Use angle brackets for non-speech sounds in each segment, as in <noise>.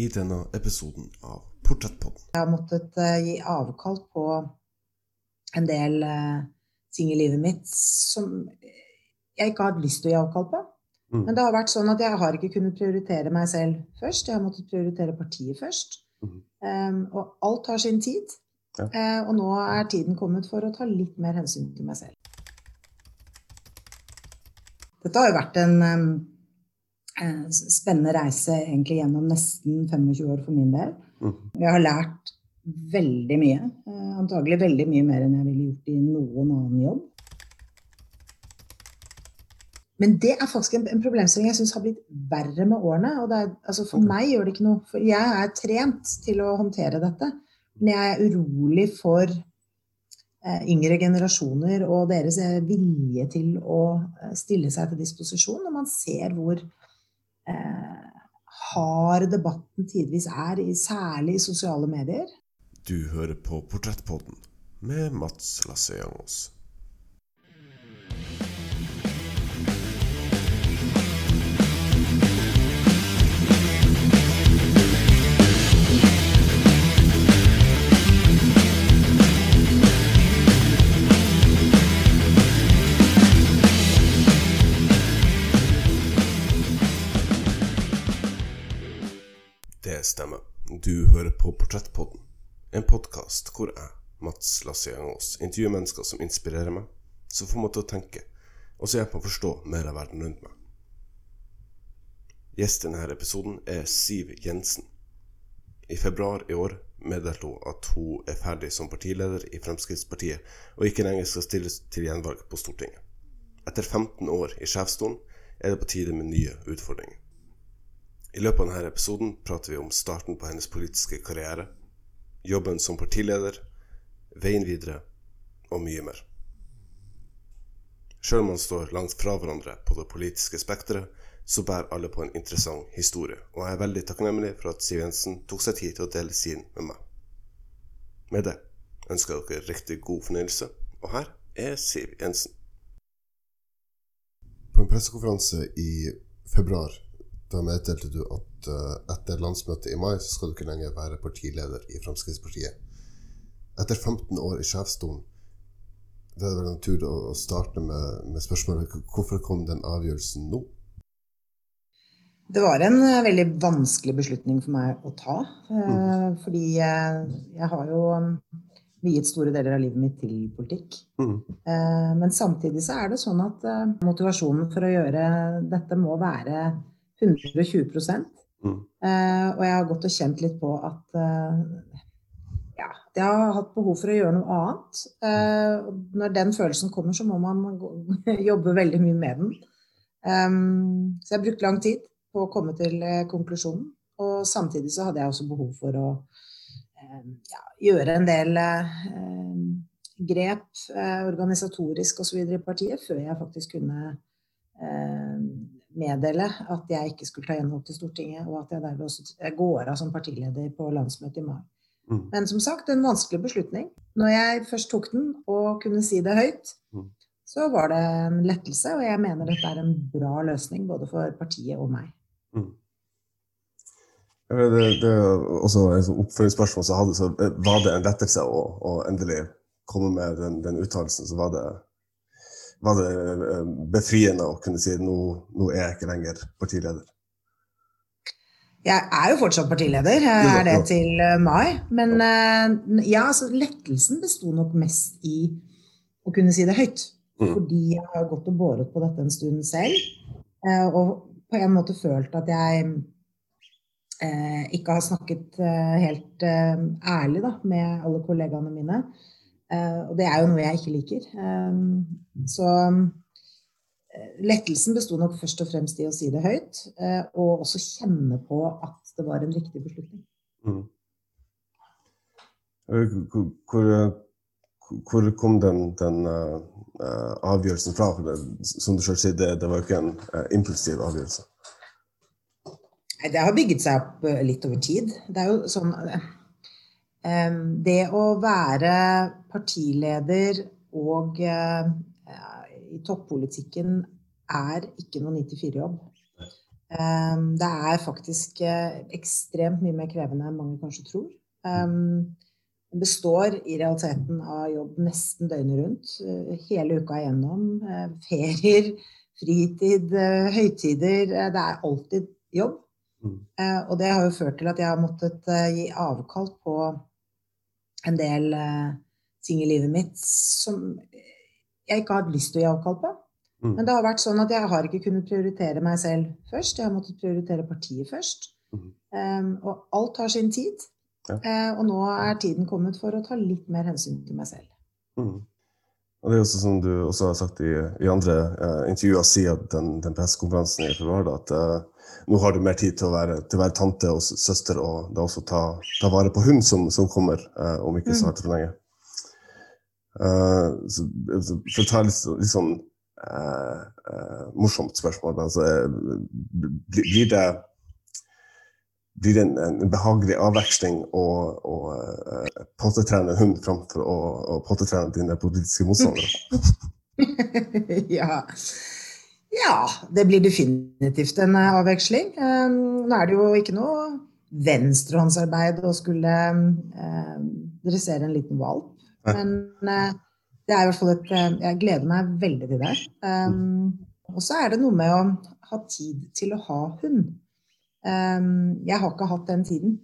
i denne episoden av Portrettpodden. Jeg har måttet uh, gi avkall på en del uh, ting i livet mitt som jeg ikke har hatt lyst til å gi avkall på. Mm. Men det har vært sånn at jeg har ikke kunnet prioritere meg selv først. Jeg har måttet prioritere partiet først. Mm. Um, og alt tar sin tid. Ja. Uh, og nå er tiden kommet for å ta litt mer hensyn til meg selv. Dette har jo vært en um, spennende reise egentlig gjennom nesten 25 år for min del. Mm. Jeg har lært veldig mye. Uh, antagelig veldig mye mer enn jeg ville gjort i noen annen jobb. Men det er faktisk en, en problemstilling jeg syns har blitt verre med årene. og er, altså For meg gjør det ikke noe, for jeg er trent til å håndtere dette. Men jeg er urolig for eh, yngre generasjoner og deres eh, vilje til å eh, stille seg til disposisjon når man ser hvor eh, hard debatten tidvis er, særlig i sosiale medier. Du hører på Portrettpodden med Mats Lasseangos. Det stemmer. Du hører på Portrettpodden, en podkast hvor jeg, Mats Lassiangos, intervjuer mennesker som inspirerer meg, som får meg til å tenke, og som hjelper meg å forstå mer av verden rundt meg. Gjest i denne episoden er Siv Jensen. I februar i år meddelte hun at hun er ferdig som partileder i Fremskrittspartiet, og ikke lenger skal stilles til gjenvalg på Stortinget. Etter 15 år i sjefsstolen er det på tide med nye utfordringer. I løpet av denne episoden prater vi om starten på hennes politiske karriere, jobben som partileder, veien videre og mye mer. Sjøl om man står langt fra hverandre på det politiske spekteret, så bærer alle på en interessant historie, og jeg er veldig takknemlig for at Siv Jensen tok seg tid til å dele sin med meg. Med det ønsker jeg dere riktig god fornøyelse, og her er Siv Jensen. På en pressekonferanse i februar da meddelte du at uh, etter landsmøtet i mai så skal du ikke lenger være partileder i Fremskrittspartiet. Etter 15 år i sjefsstolen, det er vel naturlig å starte med, med spørsmålet hvorfor kom den avgjørelsen nå? Det var en uh, veldig vanskelig beslutning for meg å ta. Uh, mm. Fordi jeg, jeg har jo um, viet store deler av livet mitt til politikk. Mm. Men samtidig så er det sånn at motivasjonen for å gjøre dette må være 120 mm. uh, Og jeg har gått og kjent litt på at uh, ja, jeg har hatt behov for å gjøre noe annet. Uh, når den følelsen kommer, så må man <laughs> jobbe veldig mye med den. Um, så jeg har brukt lang tid på å komme til konklusjonen. Og samtidig så hadde jeg også behov for å ja, gjøre en del grep organisatorisk osv. i partiet før jeg faktisk kunne meddele at jeg ikke skulle ta gjenvalg til Stortinget, og at jeg derved også går av som partileder på landsmøtet i mai. Mm. Men som sagt, en vanskelig beslutning. Når jeg først tok den og kunne si det høyt, mm. så var det en lettelse, og jeg mener dette er en bra løsning både for partiet og meg. Mm. Det, det, også et oppfølgingsspørsmål så, hadde, så var det en lettelse å, å endelig komme med den, den uttalelsen. Så var det var det eh, befriende å kunne si nå, nå er jeg ikke lenger partileder? Jeg er jo fortsatt partileder, jeg er det til eh, mai. Men eh, ja, altså lettelsen besto nok mest i å kunne si det høyt. Mm. Fordi jeg har gått og båret på dette en stund selv. Og på en måte følt at jeg ikke har snakket helt ærlig da, med alle kollegaene mine. Eh, og det er jo noe jeg ikke liker. Eh, så eh, lettelsen besto nok først og fremst i å si det høyt, og også kjenne på at det var en riktig beslutning. Mm. Hvor, hvor, kom den, den uh, avgjørelsen fra? For det, som du selv sier, det, det var jo ikke en uh, impulsiv avgjørelse. Det har bygget seg opp litt over tid. Det er jo sånn det å være partileder og i toppolitikken er ikke noen 94-jobb. Det er faktisk ekstremt mye mer krevende enn mange kanskje tror. Det består i realiteten av jobb nesten døgnet rundt. Hele uka igjennom. Ferier, fritid, høytider. Det er alltid jobb. Mm. Og det har jo ført til at jeg har måttet gi avkall på en del ting i livet mitt som jeg ikke har hatt lyst til å gi avkall på. Mm. Men det har vært sånn at jeg har ikke kunnet prioritere meg selv først. Jeg har måttet prioritere partiet først. Mm. Um, og alt har sin tid. Ja. Uh, og nå er tiden kommet for å ta litt mer hensyn til meg selv. Mm. Og det er også som du også har sagt i, i andre uh, intervjuer siden den, den pressekonferansen i februar, at uh, nå har du mer tid til å være, til å være tante og søster, og da også ta, ta vare på hun som, som kommer om ikke så mm. altfor lenge. Så, for å ta litt, litt sånn uh, uh, morsomt spørsmål. Altså, blir det, blir det en, en, behagelig avveksling å, å uh, pottetrene en hund framfor å, å pottetrene dine politiske motstandere? <laughs> ja. ja. Det blir definitivt en avveksling. Nå er det jo ikke noe venstrehåndsarbeid å skulle dressere en liten valp. Men det er i hvert fall et eh, Jeg gleder meg veldig til det. Um, og så er det noe med å ha tid til å ha hund. Um, jeg har ikke hatt den tiden.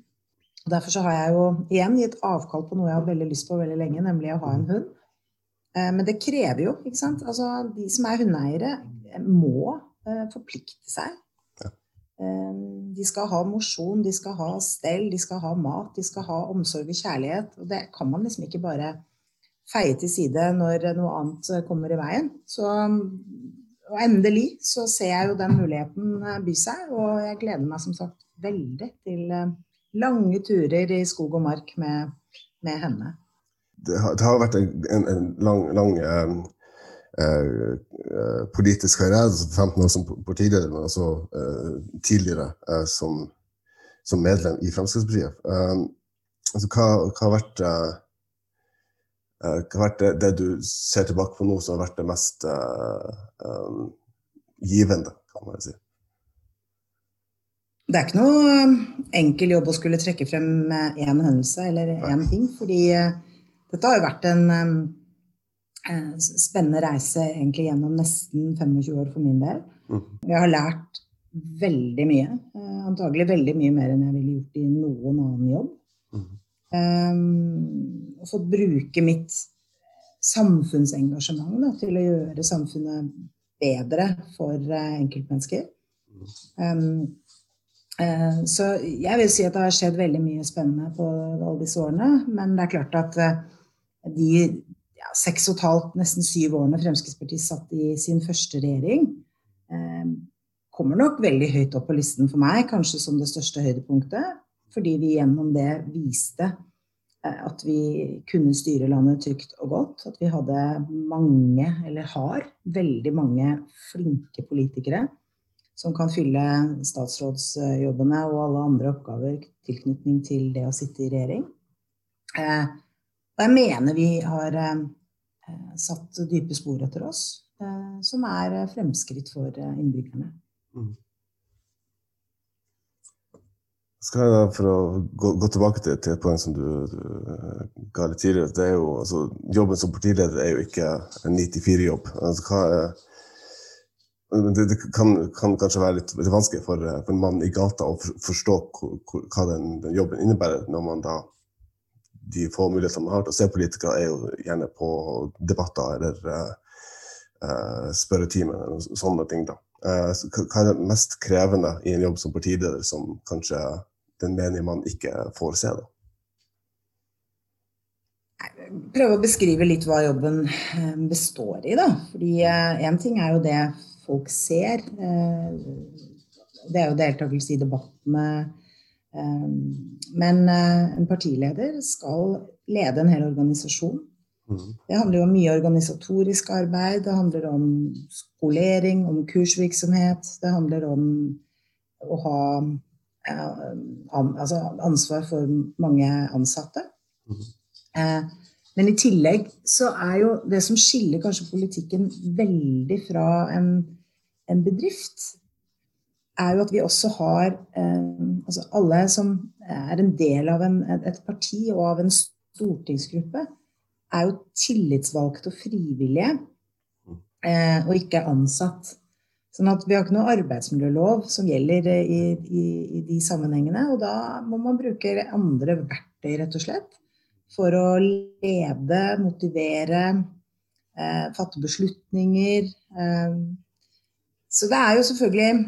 Derfor så har jeg jo igjen gitt avkall på noe jeg har veldig lyst på veldig lenge, nemlig å ha en hund. Uh, men det krever jo, ikke sant. Altså, de som er hundeeiere, må uh, forplikte seg. Um, de skal ha mosjon, de skal ha stell, de skal ha mat, de skal ha omsorg og kjærlighet. Og det kan man liksom ikke bare feie til side når noe annet kommer i veien. Så, og endelig så ser jeg jo den muligheten eh, by seg, og jeg gleder meg som sagt veldig til eh, lange turer i skog og mark med, med henne. Det har, det har, vært en, en, en lang, lang eh, eh, politisk karriere, 15 altså år som partileder, men også eh, tidligere eh, som, som, medlem i Fremskrittspartiet. Altså, hva, hva, har vært Eh, hva har vært det, det, du ser tilbake på nå som har vært det mest um, givende, kan man si? Det er ikke noe enkel jobb å skulle trekke frem én hendelse eller én ting. Fordi dette har jo vært en spennende reise egentlig gjennom nesten 25 år for min del. Mm. Jeg har lært veldig mye. Antagelig veldig mye mer enn jeg ville gjort i noen annen jobb. Um, og fått bruke mitt samfunnsengasjement da, til å gjøre samfunnet bedre for uh, enkeltmennesker. Um, uh, så jeg vil si at det har skjedd veldig mye spennende på alle disse årene. Men det er klart at uh, de ja, seks og et halvt, nesten syv årene Fremskrittspartiet satt i sin første regjering, kommer nok veldig høyt opp på listen for meg, kanskje som det største høydepunktet fordi vi gjennom det viste eh, at vi kunne styre landet trygt og godt. At vi hadde mange, eller har veldig mange flinke politikere som kan fylle statsrådsjobbene og alle andre oppgaver tilknytning til det å sitte i regjering. Eh, og jeg mener vi har eh, satt dype spor etter oss, som er fremskritt for innbyggerne. Mm skal jeg For å gå, gå tilbake til, til, et poeng som du, du ga litt tidligere. det er jo, altså, Jobben som partileder er jo ikke en 9-4-jobb. Altså, det, det kan, kan, kanskje være litt, litt vanskelig for, for, en mann i gata å forstå hva den, den, jobben innebærer, når man da de få mulighetene man har til å se politikere, er jo gjerne på debatter eller uh, spørretimer eller sånne ting. da. Uh, hva er det mest krevende i en jobb som partileder som kanskje den menige man ikke får se. Da. Prøve å beskrive litt hva jobben eh, består i, da. Fordi én eh, ting er jo det folk ser. Eh, det er jo deltakelse i debattene. Men en partileder skal lede en hel organisasjon. Mm. Det handler jo om mye organisatorisk arbeid. Det handler om skolering, om kursvirksomhet. Det handler om å ha altså ansvar for mange ansatte. Mm. Men i tillegg så er jo det som skiller kanskje politikken veldig fra en, en bedrift, er jo at vi også har altså Alle som er en del av en, et parti og av en stortingsgruppe, er jo tillitsvalgte og frivillige, og ikke ansatt. Sånn at Vi har ikke noe arbeidsmiljølov som gjelder i, i, i, de sammenhengene. Og da må man bruke andre verktøy, rett og slett, for å lede, motivere, eh, fatte beslutninger. Eh. Så det er jo selvfølgelig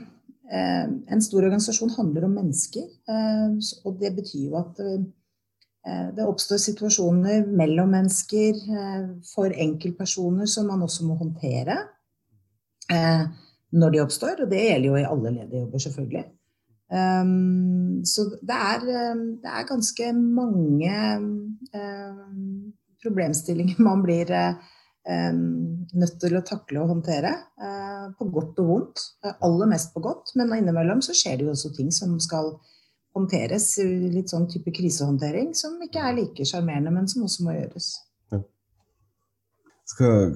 eh, En stor organisasjon handler om mennesker. Eh, og det betyr jo at eh, det oppstår situasjoner mellom mennesker eh, for enkeltpersoner som man også må håndtere. Eh, når de oppstår, og det gjelder jo i alle lederjobber, selvfølgelig. Um, så det er, um, det er, ganske mange um, problemstillinger <laughs> man blir um, nødt til å takle og håndtere. Uh, på godt og vondt. Uh, aller mest på godt, men innimellom så skjer det jo også ting som skal håndteres. Litt sånn type krisehåndtering som ikke er like sjarmerende, men som også må gjøres skal,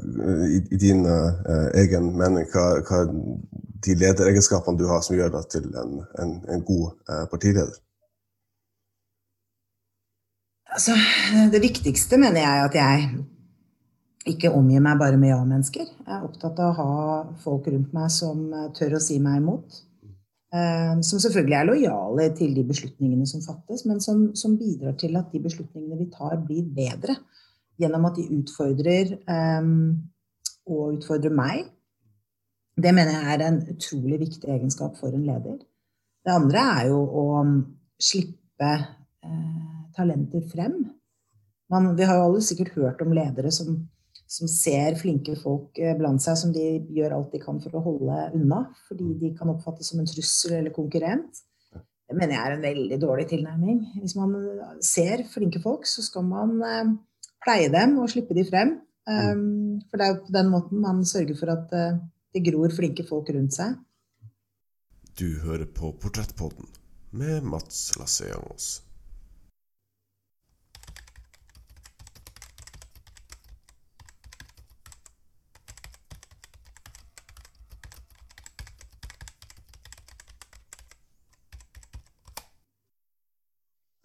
i, i din uh, egen mening, hva, hva de lederegenskapene du har som gjør deg til en, en, en god uh, partileder? Altså, det viktigste mener jeg at jeg ikke omgir meg bare med ja-mennesker. Jeg er opptatt av å ha folk rundt meg som tør å si meg imot. Som selvfølgelig er lojale til de beslutningene som fattes, men som, som bidrar til at de beslutningene vi tar, blir bedre gjennom at de utfordrer um, og utfordrer meg. Det mener jeg er en utrolig viktig egenskap for en leder. Det andre er jo å slippe uh, talenter frem. Man, vi har jo alle sikkert hørt om ledere som, som, ser flinke folk eh, blant seg som de gjør alt de kan for å holde unna, fordi de kan oppfattes som en trussel eller konkurrent. Det mener jeg er en veldig dårlig tilnærming. Hvis man ser flinke folk, så skal man eh, pleie dem og slippe de frem. Um, for det er jo på den måten man sørger for at uh, det gror flinke folk rundt seg. Du hører på Portrettpodden med Mats Lasseangos.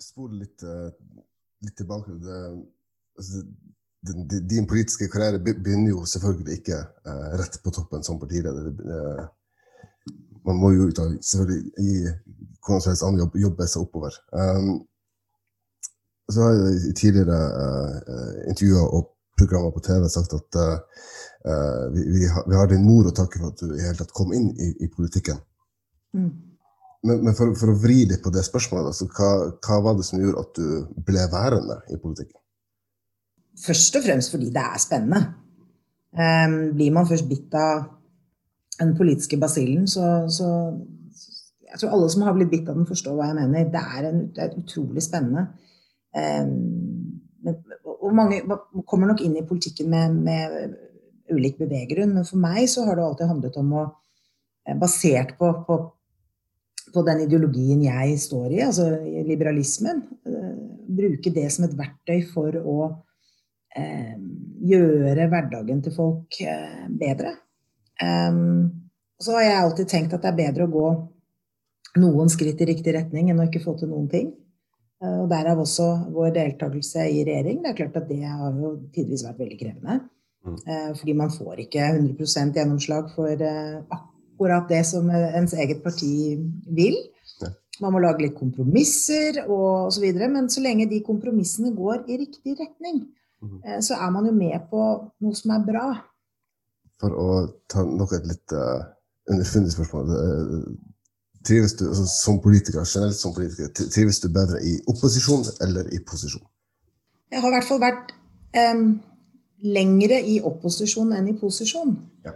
Spole litt, uh, litt tilbake til det altså, din politiske karriere begynner jo selvfølgelig ikke uh, rett på toppen som partileder. Uh, man må jo selvfølgelig i hvordan som helst annen jobb jobbe seg oppover. Um, så har jeg i tidligere uh, intervjuer og programmer på TV sagt at vi, vi, har, vi, har, din mor å takke for at du i hele tatt kom inn i, i politikken. Mm. Men, men for, for, å vri litt på det spørsmålet, altså, hva, hva var det som gjorde at du ble værende i politikken? Først og fremst fordi det er spennende. Um, blir man først bitt av den politiske basillen, så, så, Jeg tror alle som har blitt bitt av den, forstår hva jeg mener. Det er, en, det er utrolig spennende. Um, men, og mange kommer nok inn i politikken med, med ulik beveggrunn, men for meg så har det alltid handlet om å eh, Basert på, på, på den ideologien jeg står i, altså liberalismen, uh, bruke det som et verktøy for å gjøre hverdagen til folk eh, bedre. så har jeg alltid tenkt at det er bedre å gå noen skritt i riktig retning enn å ikke få til noen ting. Eh, og Derav også vår deltakelse i regjering. Det er klart at det har jo tidvis vært veldig krevende. Mm. Fordi man får ikke 100% gjennomslag for akkurat det som ens eget parti vil. Man må lage litt kompromisser og osv. Men så lenge de kompromissene går i riktig retning. Eh, så er man jo med på noe som er bra. For å ta nok et litt uh, underfundig spørsmål. Uh, trives du altså, som politiker, generelt som politiker, trives du bedre i opposisjon eller i posisjon? Jeg har i hvert fall vært um, lengre i opposisjon enn i posisjon. Ja.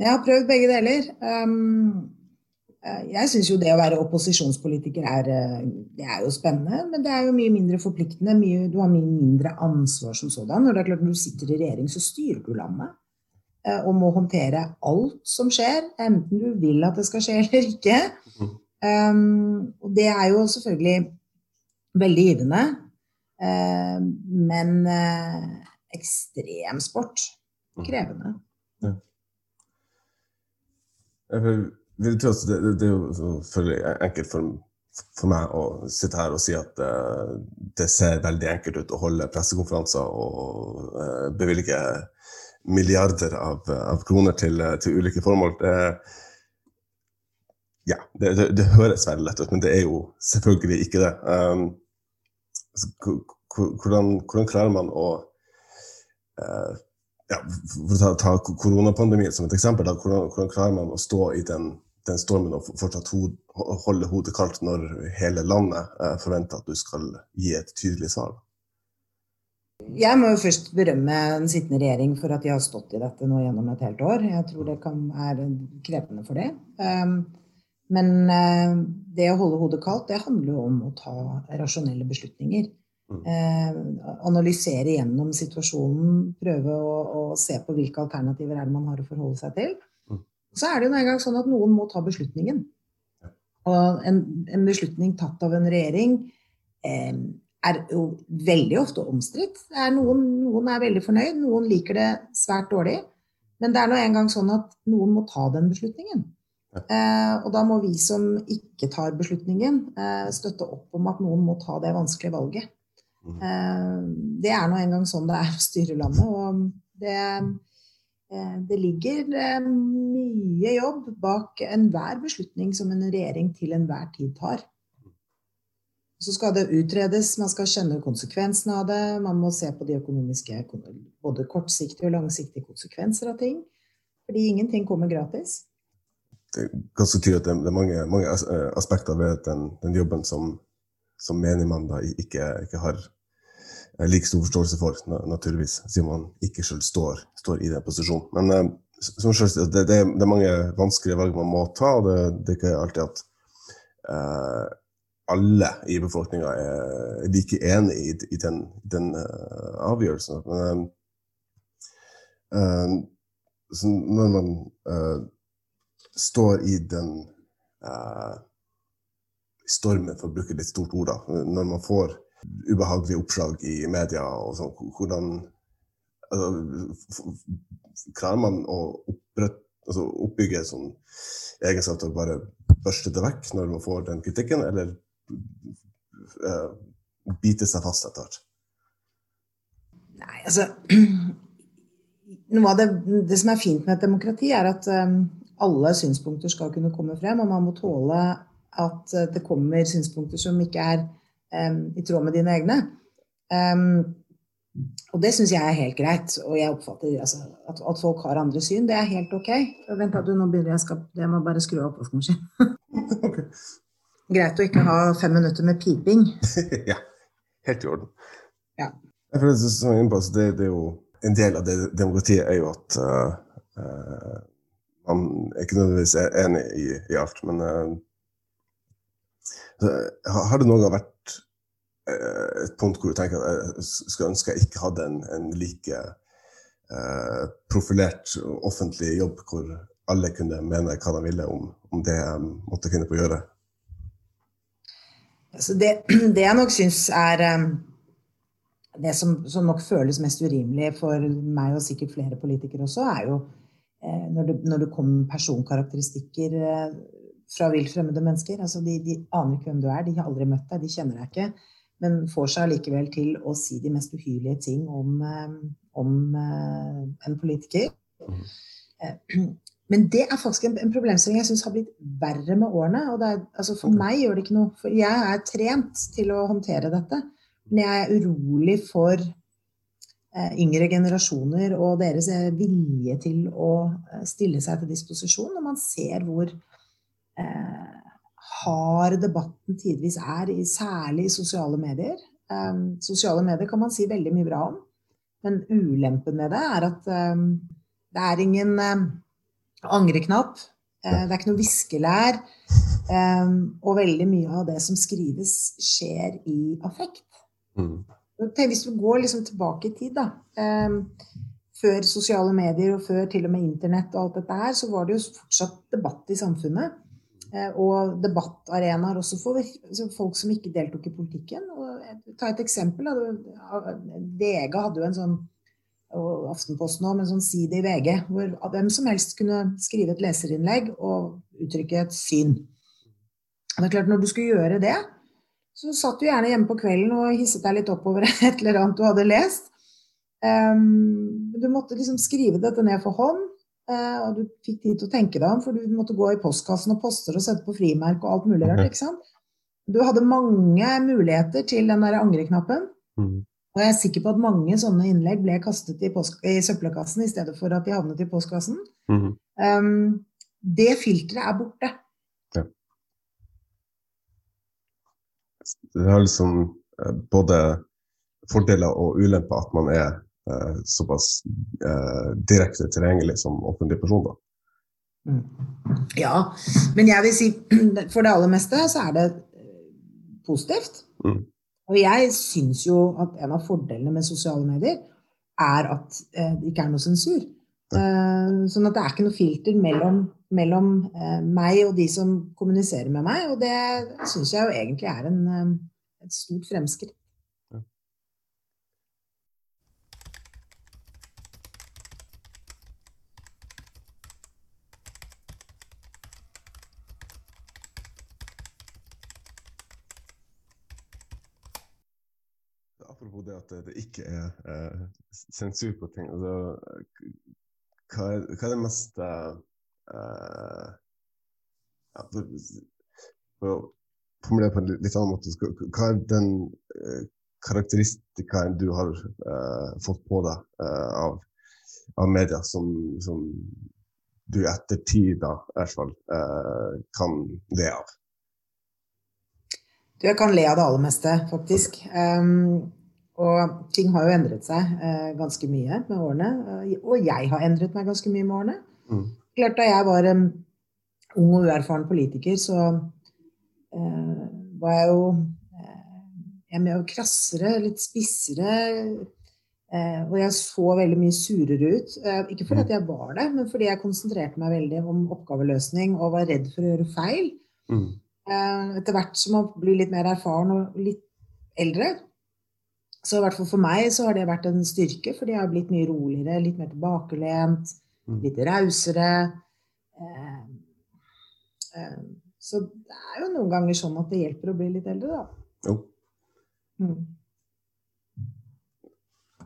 Jeg har prøvd begge deler. Um, Eh, jeg syns jo det å være opposisjonspolitiker er, eh, det er jo spennende, men det er jo mye mindre forpliktende. Mye, du har mye mindre ansvar som sådan. Når det er klart Når du sitter i regjering, så styrer du landet eh, og må håndtere alt som skjer, enten du vil at det skal skje eller ikke. Um, og det er jo selvfølgelig veldig givende, uh, men uh, ekstremsport. Krevende. Ja det, det, det, er jo enkelt for, for, meg å sitte her og si at uh, det ser veldig enkelt ut å holde pressekonferanser og uh, bevilge milliarder av, av kroner til, til, ulike formål. Det, ja, det, høres veldig lett ut, men det er jo selvfølgelig ikke det. Um, hvordan, hvordan, klarer man å uh, ja, For å ta, ta koronapandemien som et eksempel, da, hvordan, hvordan, klarer man å stå i den, den stormen og fortsatt hod, holde hodet kaldt når hele landet uh, forventer at du skal gi et tydelig svar? Jeg må jo først berømme den sittende regjering for at de har stått i dette nå gjennom et helt år. Jeg tror det kan, være krevende for det. Um, men uh, det å holde hodet kaldt, det handler jo om å ta rasjonelle beslutninger. Mm. Eh, analysere gjennom situasjonen, prøve å, å, se på hvilke alternativer er det man har å forholde seg til. Så er det jo en gang sånn at noen må ta beslutningen. Og en, en beslutning tatt av en regjering eh, er jo veldig ofte omstridt. Noen, noen, er veldig fornøyd, noen liker det svært dårlig. Men det er nå engang sånn at noen må ta den beslutningen. Eh, og da må vi som ikke tar beslutningen, eh, støtte opp om at noen må ta det vanskelige valget. Mm. Eh, det er nå engang sånn det er å styre landet. Og det, det ligger eh, mye jobb bak enhver beslutning som en regjering til enhver tid tar. Så skal det utredes, man skal kjenne konsekvensene av det. Man må se på de økonomiske, både kortsiktige og langsiktige konsekvenser av ting. Fordi ingenting kommer gratis. Det er ganske tydelig at det er mange, mange aspekter ved den, den jobben som som menigmann ikke, ikke har eh, like stor forståelse for, naturligvis, siden man ikke selv står, står i den posisjonen. Men som selv, det, det, det, er mange vanskelige valg man må ta, og det, det er ikke alltid at uh, alle i befolkninga er like enig i, i den, den uh, avgjørelsen. Men når man står i den stormen, for å bruke litt stort ord, da, når man får ubehagelige oppslag i media og sånn, hvordan altså, Klarer man å altså, oppbygge sånn egenskap til å bare børste det vekk når man får den kritikken, eller uh, bite seg fast etter hvert? Nei, altså <clears throat> Noe av det, det, som er fint med et demokrati, er at um, alle synspunkter skal kunne komme frem, og man må tåle at eh, det kommer synspunkter som ikke er i tråd med dine egne. Um, og det syns jeg er helt greit. Og jeg oppfatter altså, at, at, folk har andre syn. Det er helt ok. Vent, du, nå begynner jeg, skal, jeg må bare skru av oppvaskmaskinen. <laughs> okay. Greit å ikke ha fem minutter med piping. <laughs> ja. Helt i orden. Ja. Jeg føler det, det, er jo En del av det demokratiet er jo at uh, uh, man er ikke nødvendigvis er enig i, i alt, men uh, har det noen gang vært et punkt hvor du tenker at jeg skulle ønske jeg ikke hadde en, en like uh, profilert offentlig jobb hvor alle kunne mene hva de ville om, om det jeg måtte finne på gjøre? Altså det, <clears throat> det, jeg nok syns er det som, som, nok føles mest urimelig for meg og sikkert flere politikere også, er jo eh, når, det, når det kommer personkarakteristikker eh, fra vilt fremmede mennesker. Altså de, de, aner ikke hvem du er, de har aldri møtt deg, de kjenner deg ikke. Men får seg likevel til å si de mest uhyrlige ting om, eh, om uh, en politiker. Mm. <clears throat> Men det er faktisk en, en problemstilling jeg syns har blitt verre med årene. og er, altså For meg gjør det ikke noe, for jeg er trent til å håndtere dette. Men jeg er urolig for yngre generasjoner og deres vilje til å stille seg til disposisjon når man ser hvor Eh, hard debatten tidvis er, særlig i sosiale medier. Eh, sosiale medier kan man si veldig mye bra om, men ulempen med det er at eh, det er ingen angreknapp. Det er ikke noe viskelær. Og veldig mye av det som skrives, skjer i affekt. Mm. Hvis du går liksom tilbake i tid, da. Før sosiale medier og før til og med internett og alt dette her, så var det jo fortsatt debatt i samfunnet. Eh, og debattarenaer også for folk som ikke deltok i politikken. Og ta et eksempel. VG hadde jo en sånn og Aftenposten òg, med sånn side i VG, hvor hvem som helst kunne skrive et leserinnlegg og uttrykke et syn. Det er klart, når du skulle gjøre det, så satt du gjerne hjemme på kvelden og hisset deg litt oppover <laughs> et eller annet du hadde lest. Um, du måtte liksom skrive dette ned for hånd, og du fikk tid til å tenke deg om, for du måtte gå i postkassen og poster og sette på frimerke og alt mulig rart. ikke sant? Du hadde mange muligheter til den der angreknappen. Mm. Og jeg er sikker på at mange sånne innlegg ble kastet i, i søppelkassen i stedet for at de havnet i postkassen. Mm. Um, det filteret er borte. Ja. Det har liksom eh, både fordeler og ulemper at man er eh, såpass eh, direkte tilgjengelig som offentlig person. da. Mm. Ja, men jeg vil si <clears throat> for det aller meste så er det positivt. Mm. Og jeg syns jo at en av fordelene med sosiale medier er at eh, det ikke er noe sensur. Uh, sånn at det er ikke noe filter mellom, mellom uh, meg og de som kommuniserer med meg. Og det syns jeg jo egentlig er en, eh, et stort fremskritt. Apropos det at det ikke er eh, sensur på ting. Altså, hva, er, hva, er, det mest eh, ja, for, for, å formulere på en litt annen måte, hva er den eh, karakteristikaen du har eh, fått på deg eh, av, av, media som, som du i ettertid da, i hvert fall, eh, kan le av? Du, jeg kan le av det aller meste, faktisk. Um, og ting har jo endret seg eh, ganske mye med årene. Eh, og jeg har endret meg ganske mye med årene. Mm. Klart Da jeg var en ung og uerfaren politiker, så eh, var jeg jo eh, jeg med krassere, litt spissere. Eh, og jeg så veldig mye surere ut. Eh, ikke fordi at jeg var det, men fordi jeg konsentrerte meg veldig om oppgaveløsning og var redd for å gjøre feil. Mm. etter hvert som man blir litt mer erfaren og litt eldre, så i hvert fall for meg så har det vært en styrke, fordi jeg har blitt mye roligere, litt mer tilbakelent, mm. litt rausere. Eh, eh, så det er jo noen ganger sånn at det hjelper å bli litt eldre, da. Jo. Mm.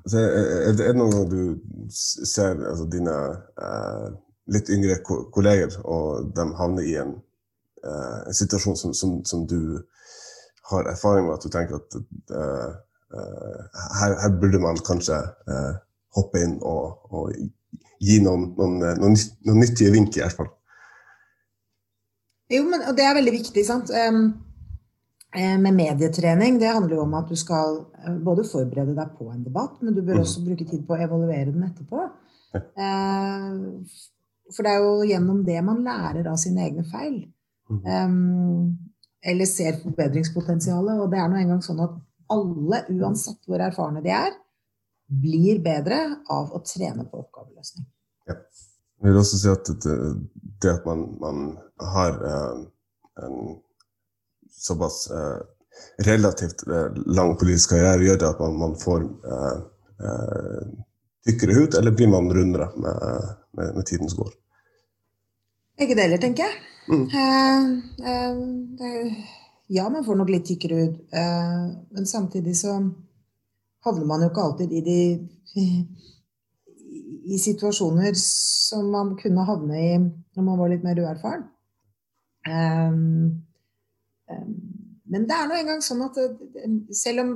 Så er det noen gang du ser altså, dine eh, litt yngre kolleger, og de havner i en, eh, en situasjon som, som, som, du har erfaring med, at du tenker at Eh, her, her, burde man kanskje eh, hoppe inn og, og gi noen, noen, eh, noen, noen, nyttige vink, i hvert fall. Jo, men og det er veldig viktig. sant? Med medietrening, det handler jo om at du skal både forberede deg på en debatt, men du bør også bruke tid på å evaluere den etterpå. For det er jo gjennom det man lærer av sine egne feil. Um, eller ser forbedringspotensialet. Og det er nå engang sånn at alle, uansett hvor erfarne de er, blir bedre av å trene på oppgaveløsning. Ja. Jeg vil også si at det, det at man, man har eh, en såpass eh, relativt eh, lang politisk karriere, gjør det at man, man får eh, eh, tykkere hud, eller blir man rundere med, med, med tiden som går? Begge deler, tenker jeg. Mm. Eh, det ja, man får nok litt tykkere hud. Eh, men samtidig så havner man jo ikke alltid i de i situasjoner som man kunne havne i når man var litt mer uerfaren. Um, um, men det er nå engang sånn at selv om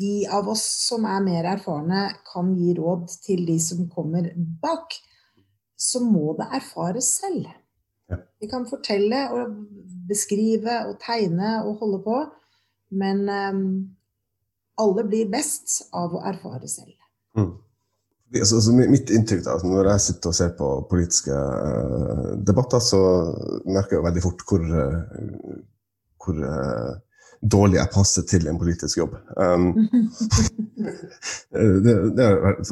de av oss som er mer erfarne, kan gi råd til de som kommer bak, så må det erfares selv. Vi kan fortelle og beskrive og tegne og holde på, men um, alle blir best av å erfare selv. Mm. Altså, mitt inntrykk da, Når jeg sitter og ser på politiske uh, debatter, så merker jeg veldig fort hvor, uh, hvor uh, dårlig jeg passer til en politisk jobb. Um, <laughs> det, det, er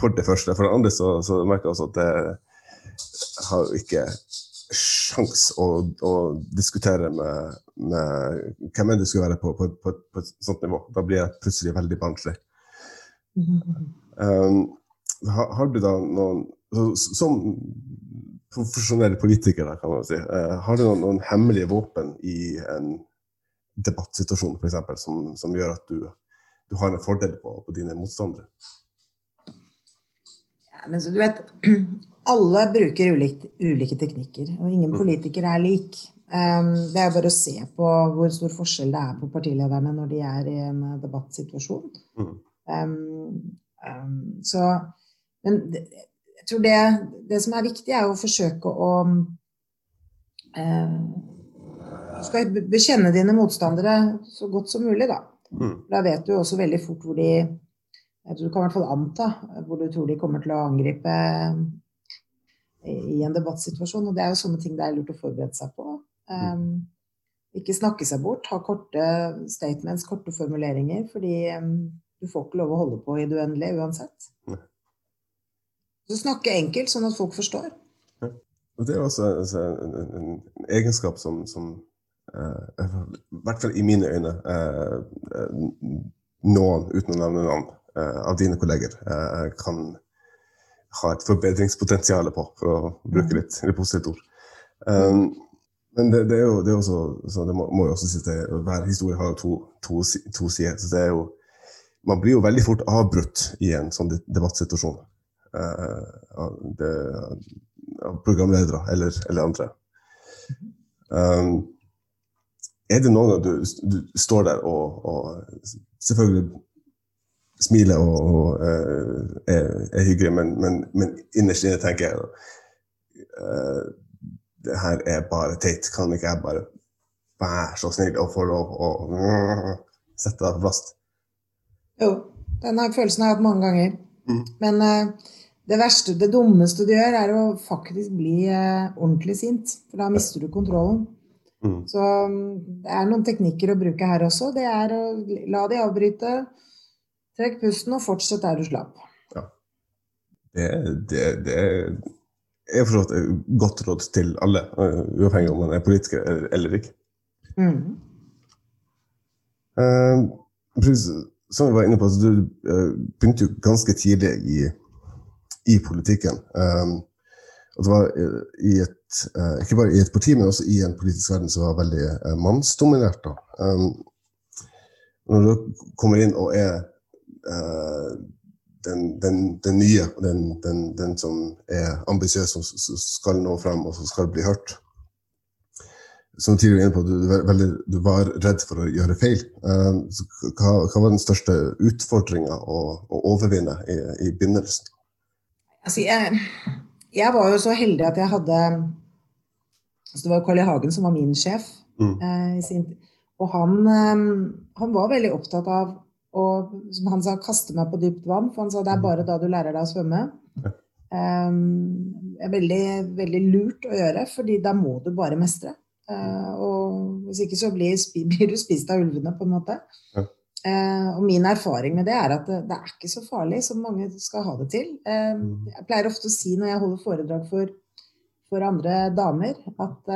for det første. For det andre så, så merker jeg også at det har ikke sjans å, å diskutere med, med, hvem enn det skulle være på, på, på, på, et sånt nivå. Da blir jeg plutselig veldig barnslig. Um, har, har, du da noen Som profesjonell politiker, kan man si, uh, har du noen, noen, hemmelige våpen i en debattsituasjon eksempel, som, som gjør at du, du, har en fordel på, på dine motstandere? Men så du vet, <clears throat> alle bruker ulike, ulike teknikker, og ingen politiker politikere er lik. Um, det er bare å se på hvor stor forskjell det er på partilederne når de er i en debattsituasjon. Mm. Um, um, så Men jeg tror det, det, som er viktig, er å forsøke å uh, skal bekjenne dine motstandere så godt som mulig, da. Mm. Da vet du også veldig fort hvor de jeg tror Du kan i hvert fall anta hvor du tror de kommer til å angripe i en debattsituasjon. Og det er jo sånne ting det er lurt å forberede seg på. Um, ikke snakke seg bort, ha korte statements, korte formuleringer. Fordi um, du får ikke lov å holde på i det uendelige uansett. Så snakke enkelt, sånn at folk forstår. Ja. Og det er også altså, en, en, en, egenskap som, som Eh, i hvert fall i mine øyne, eh, noen, uten å nevne navn, eh, av dine kolleger kan ha et forbedringspotensial på, for å bruke mm. litt, litt positivt ord. Um, men det, det, er jo det er også, så det må, må jo også sies at hver historie har jo to, to, to, sider. så det er jo Man blir jo veldig fort avbrutt i en sånn debattsituasjon uh, av, det, av programledere eller, eller andre. Um, er det noen gang du, du, står der og, og selvfølgelig smiler og, og uh, er, er, hyggelig, men, men, men innerst inne tenker jeg uh, det her er bare teit. Kan ikke jeg bare være så snill og få lov å uh, sette deg fast? Jo, den følelsen har jeg hatt mange ganger. Mm. Men uh, det verste, det dummeste du gjør, er å faktisk bli ordentlig sint. For da mister du kontrollen. Mm. Så um, det er noen teknikker å bruke her også. Det er å la de avbryte, trekk pusten og fortsett der du slapp. Ja. Det, det, det er for et godt råd til alle, uh, uavhengig om man er politiker eller ikke. Mm. Uh, som vi var inne på, så du uh, begynte jo ganske tidlig i, i politikken. Um, og det var i et uh, ikke bare i et parti, men også i en politisk verden som var veldig eh, mannsdominert. Um, når du kommer inn og er uh, den, den, den, nye, den, den, som er ambisiøs, som skal nå frem og som skal bli hørt Som tidligere inne på, du, veldig, du var redd for å gjøre feil. Uh, hva, hva, var den største utfordringa å, å, overvinne i, i begynnelsen? Altså, jeg, jeg var jo så heldig at jeg hadde Altså, det var Carl I. Hagen som var min sjef. Mm. Eh, og han, um, han, var veldig opptatt av å som han sa, kaste meg på dypt vann. For han sa det er bare da du lærer deg å svømme. Um, er veldig, veldig lurt å gjøre, fordi da må du bare mestre. Uh, og hvis ikke så blir, <laughs> blir, du spist av ulvene, på en måte. Ja. Uh, og min erfaring med det er at det, det, er ikke så farlig som mange skal ha det til. Uh, jeg pleier ofte å si når jeg holder foredrag for for andre damer at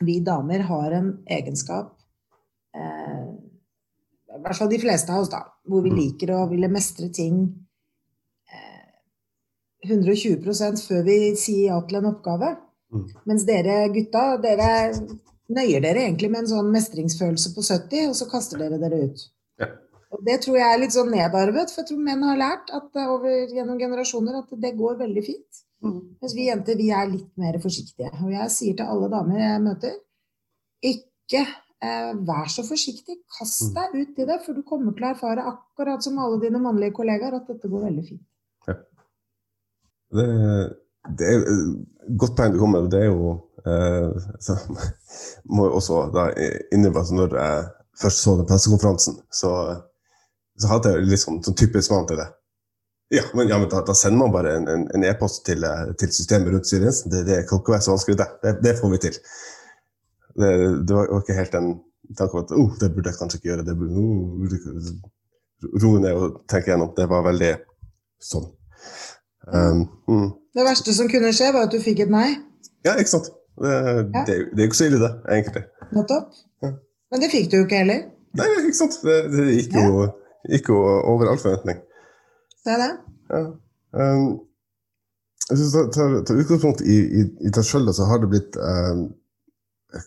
vi damer har en egenskap eh, I hvert fall de fleste av oss, da. Hvor vi mm. liker å ville mestre ting eh, 120% før vi sier ja til en oppgave. Mm. Mens dere gutta, dere nøyer dere egentlig med en sånn mestringsfølelse på 70, og så kaster dere dere ut. Ja. Og Det tror jeg er litt sånn nedarvet, for jeg tror menn har lært at, over, gjennom generasjoner at det går veldig fint. Mm. Mens vi jenter vi er litt mer forsiktige. Og jeg sier til alle damer jeg møter, ikke eh, vær så forsiktig. Kast mm. deg ut i det, for du kommer til å erfare, akkurat som alle dine mannlige kollegaer, at dette går veldig fint. Ja. Det, det, er et godt poeng du kommer med. Det er jo eh, så, må jeg også da innrømme at når jeg først så den pressekonferansen, så, så hadde jeg litt sånn, sånn typisk mann til det. Ja, men, ja, men da, da, sender man bare en e-post e til, eh, til, systemet rundt Syriensen. Det, det kan ikke være så vanskelig, det. Det, det får vi til. Det, det, var ikke helt en tanke om at oh, det burde jeg kanskje ikke gjøre. det burde, oh, Roe ned og tenke gjennom. Det var veldig sånn. Um, mm. Det verste som kunne skje, var at du fikk et nei? Ja, ikke sant. Det, ja. det, er jo ikke så ille, det, egentlig. Nettopp. Ja. Men det fikk du jo ikke heller. Nei, ikke sant. Det, gikk jo gikk jo over all forventning. Det er det. Ja. Um, hvis du tar, tar, utgangspunkt i, i, i deg sjøl, så har det blitt um,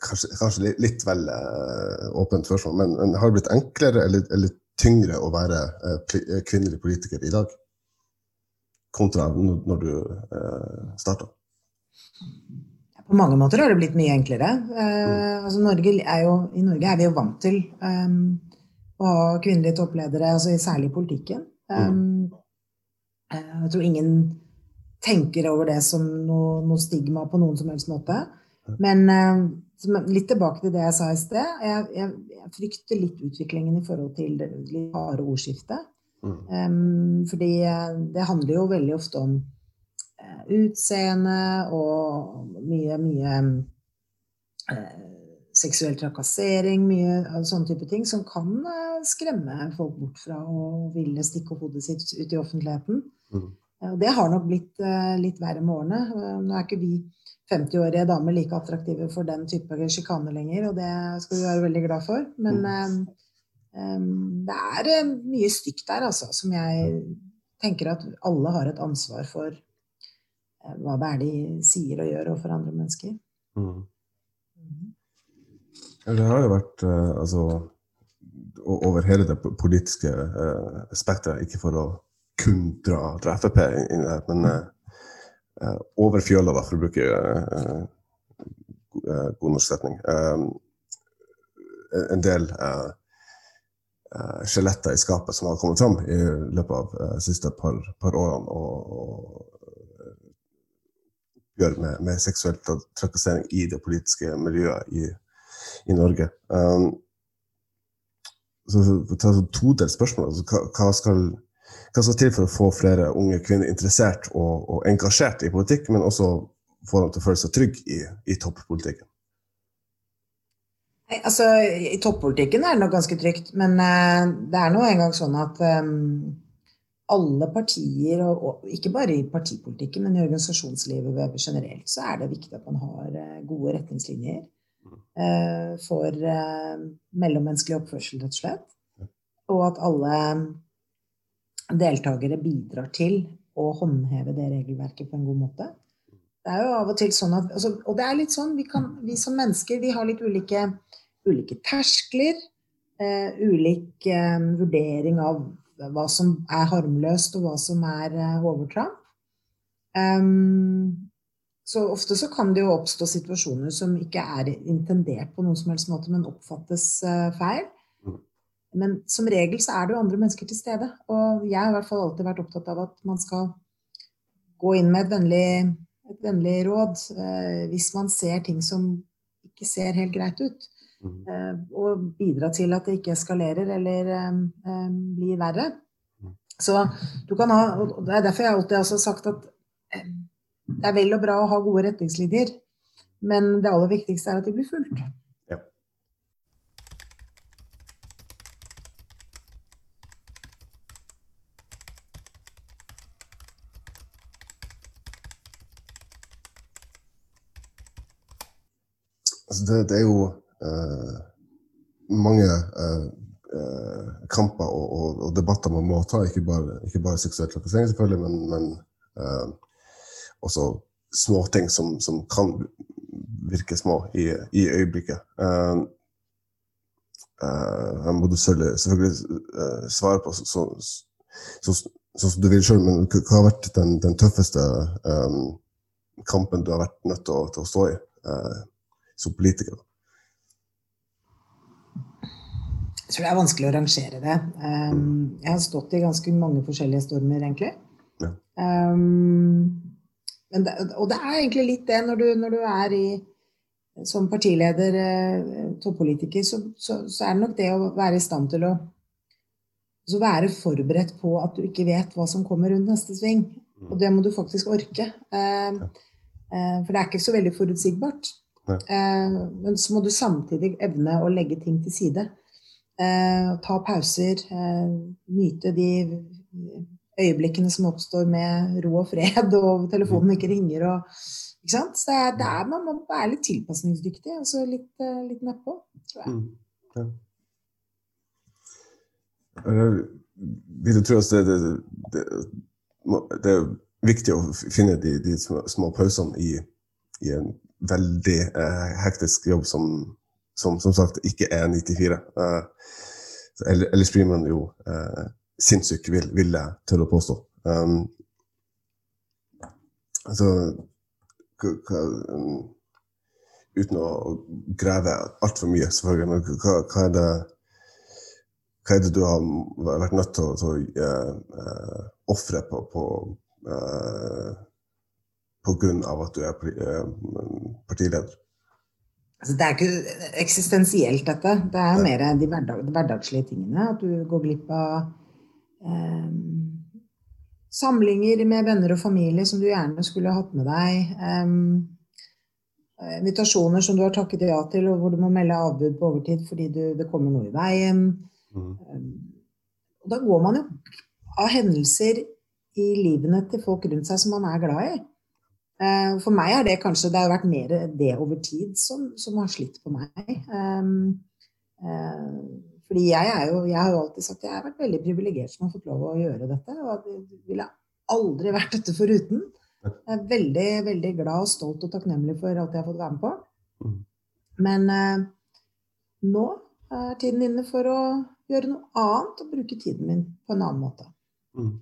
kanskje, kanskje, litt vel uh, åpent spørsmål, men, men, har det blitt enklere eller, eller tyngre å være uh, kvinnelig politiker i dag? Kontra når, du uh, starta? På mange måter har det blitt mye enklere. Uh, altså Norge jo, I Norge er vi jo vant til um, å ha kvinnelige toppledere, altså særlig i politikken. Um, jeg tror ingen tenker over det som noe, noe, stigma på noen som helst måte. Men uh, litt tilbake til det jeg sa i sted. Jeg, jeg, jeg frykter litt utviklingen i forhold til det litt harde ordskiftet. Mm. Um, fordi det handler jo veldig ofte om uh, utseende og mye, mye seksuell trakassering, mye sånne type ting som kan skremme folk bort fra å ville stikke hodet sitt ut i offentligheten. Mm. Og det har nok blitt eh, litt verre med årene. Eh, nå er ikke vi 50-årige damer like attraktive for den type sjikane lenger, og det skal vi være veldig glad for. Men mm. um, det er mye stygt der, altså, som jeg tenker at alle har et ansvar for uh, hva det er de sier og gjør overfor andre mennesker. Mm. Mm. Det har jo vært uh, altså over hele det politiske uh, spekteret, ikke for å kun dra, dra Frp inn i det, men uh, over fjøla, da, for å bruke uh, god norsk setning. en del skjeletter i skapet som har kommet fram i løpet av de siste par, par årene. og, gjør med, med seksuell trakassering i det politiske miljøet i, i Norge. Um, så, så, så todelt spørsmål. Altså, hva, hva, skal, hva skal til for å få flere unge kvinner interessert og, og engasjert i politikk, men også få dem til å føle seg trygge i, i toppolitikken? Altså, I toppolitikken er det nok ganske trygt, men uh, det er nå engang sånn at um, alle partier, og, og, ikke bare i partipolitikken, men i organisasjonslivet generelt, så er det viktig at man har uh, gode retningslinjer uh, for mellommenneskelig oppførsel, rett og slett. Og at alle deltakere bidrar til å håndheve det regelverket på en god måte. Det er jo av og til sånn at altså, Og det er litt sånn, vi, kan, vi, som mennesker vi har litt ulike, ulike terskler. Eh, ulik eh, vurdering av hva som er harmløst, og hva som er eh, overtramp. Um, så ofte så kan det jo oppstå situasjoner som ikke er intendert på noen som helst måte, men oppfattes feil. Men som regel så er det jo andre mennesker til stede. Og jeg har i hvert fall alltid vært opptatt av at man skal gå inn med et vennlig, et vennlig råd eh, hvis man ser ting som ikke ser helt greit ut. Mm. Eh, og bidra til at det ikke eskalerer eller eh, eh blir verre. Mm. Så du kan ha, og Det er derfor jeg alltid har sagt at eh, det er vel og bra å ha gode retningslinjer, men det aller viktigste er at de blir fulgt. Altså det, det, er jo uh, mange uh, uh, kamper og, og, og, debatter man må ta, ikke bare, ikke bare seksuell trakassering, selvfølgelig, men, men også småting som, som kan virke små i, i øyeblikket. jeg må du selvfølgelig svare på sånn så, så, så, du vil sjøl, men hva har vært den, den tøffeste um, kampen du har vært nødt til å, til å stå i? Uh, som politiker? Jeg tror det er vanskelig å rangere det. Um, jeg har stått i ganske mange forskjellige stormer, egentlig. Ja. Um, det, og det er egentlig litt det når du, når du er i som partileder, eh, toppolitiker, så, så, så, er det nok det å være i stand til å så være forberedt på at du ikke vet hva som kommer rundt neste sving. Mm. Og det må du faktisk orke. Eh, eh, for det er ikke så veldig forutsigbart. Eh, men så må du samtidig evne å legge ting til side. Eh, ta pauser. Eh, nyte de øyeblikkene som oppstår med ro og fred, og telefonen ikke ringer. Og, ikke sant? Så det er, man må være litt tilpasningsdyktig, og så litt, litt nedpå, tror jeg. Mm, ja. vil du tro at det, det, det, det, er viktig å finne de, de små, små, pausene i, i en veldig eh, hektisk jobb som, som, som sagt ikke er 94. Eh, ellers blir man jo eh, sinnssyk, vil, vil jeg tørre å påstå. Um, altså um, Uten å grave altfor mye, selvfølgelig, men hva, hva, er det, hva er det du har vært nødt til å, til å uh, ofre på, på, uh, av at du er partileder? Altså, det er ikke eksistensielt, dette. Det er mer de hverdag, hverdagslige tingene. At du går glipp av um samlinger med venner og familie som du gjerne skulle hatt med deg. Um, invitasjoner som du har takket ja til, og hvor du må melde avbud på overtid fordi du, det kommer noe i veien. Mm. Og da går man jo av hendelser i livene til folk rundt seg som man er glad i. Uh, for meg har det kanskje det har vært mer det over tid som, som har slitt på meg. Um, uh, fordi jeg, jo, jeg, har jo alltid sagt at jeg har vært veldig privilegert som har fått lov å gjøre dette. Og at jeg ville aldri vært dette foruten. Jeg er veldig, veldig glad og stolt og takknemlig for alt jeg har fått være med på. Mm. Men eh, nå er tiden inne for å gjøre noe annet og bruke tiden min på en annen måte. Mm.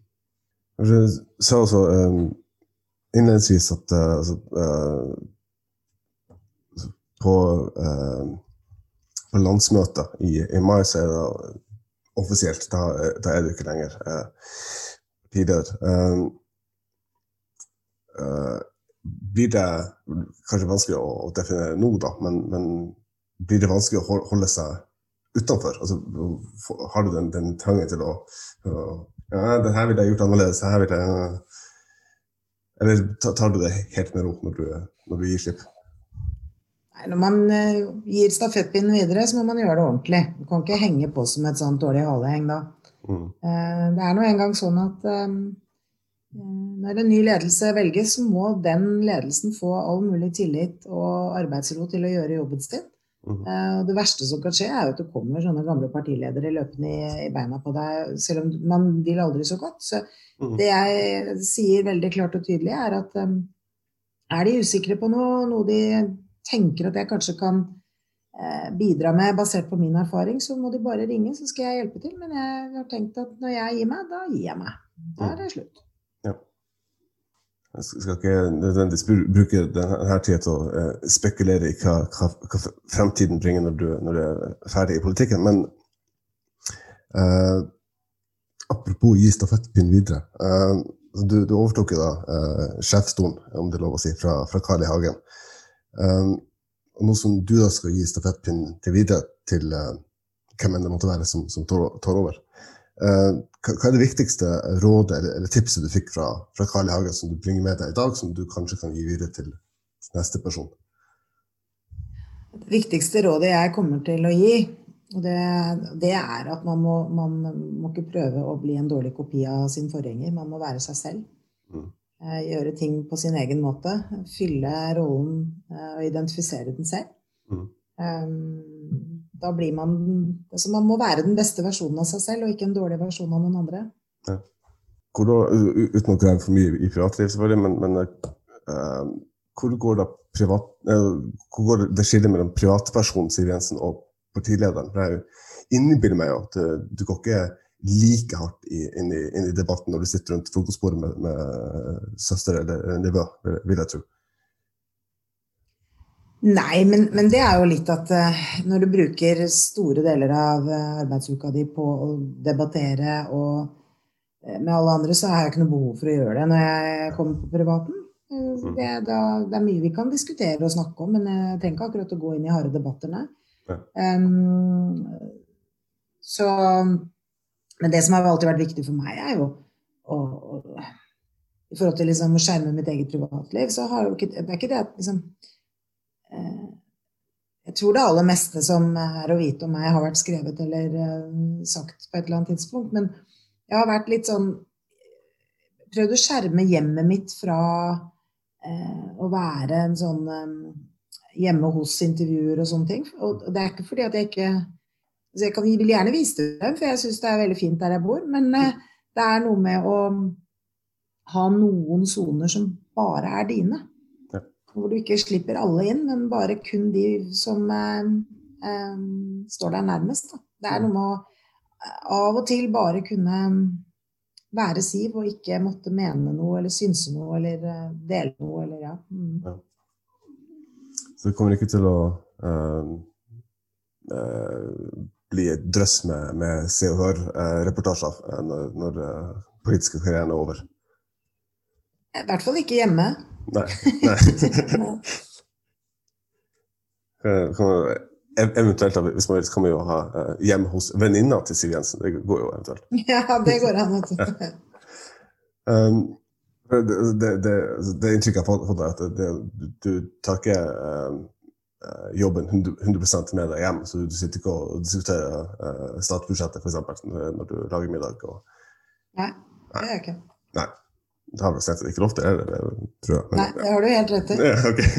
Jeg sa også um, innledningsvis at uh, altså, uh, på uh, på landsmøtet i, i, mai, så er det offisielt. Da, da er du ikke lenger eh, partileder. Blir det kanskje vanskelig å, å definere nå, da, men, men, blir det vanskelig å holde seg utenfor? Altså, har du den, den trangen til å, å ja, det her ville jeg gjort annerledes. her vil jeg... Eller tar du det helt med ro når du, når du gir slipp? Nei, Når man eh, gir stafettpinnen videre, så må man gjøre det ordentlig. Du kan ikke henge på som et sånt dårlig haleheng da. Mm. Eh, det er nå engang sånn at um, når en ny ledelse velges, så må den ledelsen få all mulig tillit og arbeidsro til å gjøre jobben sin. Mm. Det verste som kan skje, er at det kommer sånne gamle partiledere løpende i, i beina på deg, selv om man vil aldri så godt. Så mm. det jeg sier veldig klart og tydelig, er at um, er de usikre på noe, noe de tenker at jeg kanskje kan uh, bidra med basert på min erfaring, så må de bare ringe, så skal jeg hjelpe til. Men jeg har tenkt at når jeg gir meg, da gir jeg meg. Da er det slutt. Jeg skal ikke nødvendigvis bruke denne tida til å eh, spekulere i hva, hva, hva, fremtiden bringer når du, når du, er ferdig i politikken, men eh, apropos gi stafettpinnen videre. Eh, du, du, overtok jo da eh, sjefsstolen, om det er lov å si, fra, fra Carl I. Hagen. Um, og nå som du da skal gi stafettpinnen til videre til uh, hvem enn det måtte være som, som tar over, hva, hva, er det viktigste rådet eller, eller tipset du fikk fra, fra Carl I. Hagen som du bringer med deg i dag, som du kanskje kan gi videre til neste person? Det viktigste rådet jeg kommer til å gi, det, det er at man må, man må, ikke prøve å bli en dårlig kopi av sin forgjenger. Man må være seg selv. Mm. Eh, gjøre ting på sin egen måte. Fylle rollen eh, og identifisere den selv. Mm. Um, da blir man altså Man må være den beste versjonen av seg selv, og ikke en dårlig versjon av noen andre. Ja. Hvor da, uten å grave for mye i privatliv, selvfølgelig, men, men uh, hvor går da privat, uh, hvor går det skillet mellom privatpersonen Siv Jensen og partilederen? For Jeg innbiller meg jo at du går ikke like hardt inn i, inn, i, debatten når du sitter rundt frokostbordet med, med søster eller nivå, vil jeg tro. Nei, men, men, det er jo litt at uh, når du bruker store deler av uh, arbeidsuka di på å debattere og uh, med alle andre, så har jeg ikke noe behov for å gjøre det når jeg kommer på privaten. Mm. Det, da, det, er mye vi kan diskutere og snakke om, men jeg trenger ikke akkurat å gå inn i harde debatter, nei. Ja. Um, så men det som har alltid vært viktig for meg, er jo å, å I forhold til liksom å skjerme mitt eget privatliv, så har jo ikke Det er ikke det at liksom eh, Jeg tror det aller meste som er å vite om meg, har vært skrevet eller eh, sagt på et eller annet tidspunkt. Men jeg har vært litt sånn Prøvd å skjerme hjemmet mitt fra eh, å være en sånn hjemme hos-intervjuer og sånne ting. Og det er ikke fordi at jeg ikke Så jeg kan, vil gjerne vise det dem, for jeg syns det er veldig fint der jeg bor. Men eh, det er noe med å ha noen soner som bare er dine. Hvor du ikke slipper alle inn, men bare kun de som eh, eh, står deg nærmest. Da. Det er noe med å eh, av og til bare kunne være Siv og ikke måtte mene noe eller synse noe eller uh, dele noe eller ja. Mm. ja. Så det kommer ikke til å uh, uh, bli et drøss med, med Se og Hør-reportasjer når, når politiske karrieren er over? I hvert fall ikke hjemme. Nei. Nei. <laughs> <laughs> Eventuelt, hvis man vil, kan man jo ha uh, hjem hos venninna til Siv Jensen. Det går jo eventuelt. <laughs> Ja, det går an. um, det, det, det, det inntrykket jeg har fått, er at det, du, tar ikke uh, jobben 100, 100 med deg hjem. Så du sitter ikke og diskuterer uh, statsbudsjettet f.eks. når du lager middag. Og... Nei, det gjør jeg ikke. Nei. Det har vel sett tatt ikke til, det, tror jeg. Men, Nei, det har du helt rett i. Ja, okay.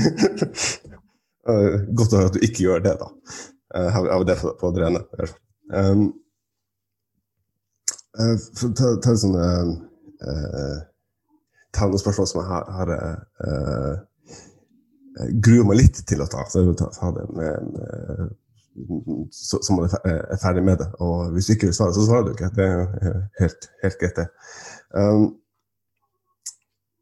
<laughs> Godt å høre at du ikke gjør det, da. Uh, har det på, det rene. Um, for å ta, ta sånt uh, ta noen spørsmål som jeg har, har uh, gruer meg litt til å ta. Så jeg vil ta, ta det med, med så, så man er ferdig med det. Og hvis du ikke vil svare, så svarer du ikke. Det er jo helt, helt greit, det. Um,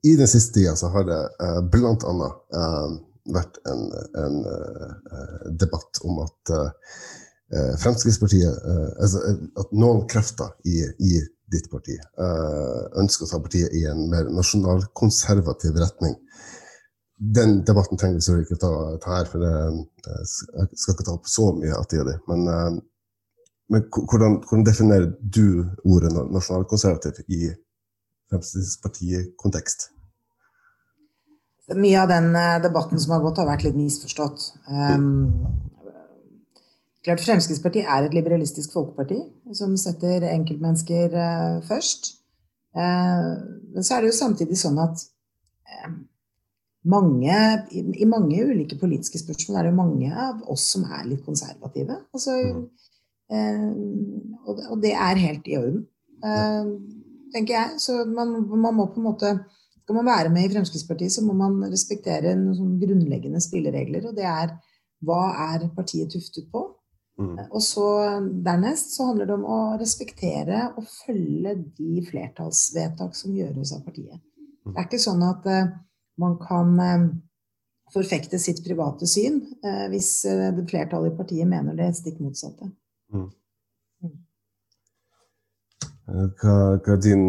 I den siste tida så har det uh, blant annet um, vært en, en uh, debatt om at Fremskrittspartiet altså, At noen krefter i, i ditt parti ønsker å ta partiet i en mer nasjonalkonservativ retning. Den debatten trenger vi ikke ta, ta her, for jeg skal ikke ta opp så mye av tida di. Men, men hvordan, hvordan, definerer du ordet nasjonalkonservativ i Fremskrittspartiet-kontekst? Mye av den eh, debatten som har gått, har vært litt misforstått. Um, klart Fremskrittspartiet er et liberalistisk folkeparti som setter enkeltmennesker uh, først. Uh, men så er det jo samtidig sånn at uh, mange, i, mange ulike politiske spørsmål er det jo mange av oss som er litt konservative. Altså, og, og, det er helt i orden, tenker jeg. Så man, man må på en måte skal man være med i Fremskrittspartiet, så må man respektere noen grunnleggende spilleregler. Og det er hva er partiet tuftet på? Mm. Og så Dernest så handler det om å respektere og følge de flertallsvedtak som gjøres av partiet. Det er ikke sånn at uh, man kan uh, forfekte sitt private syn uh, hvis det flertallet i partiet mener det stikk motsatte. Mm. mm. Hva, hva, er din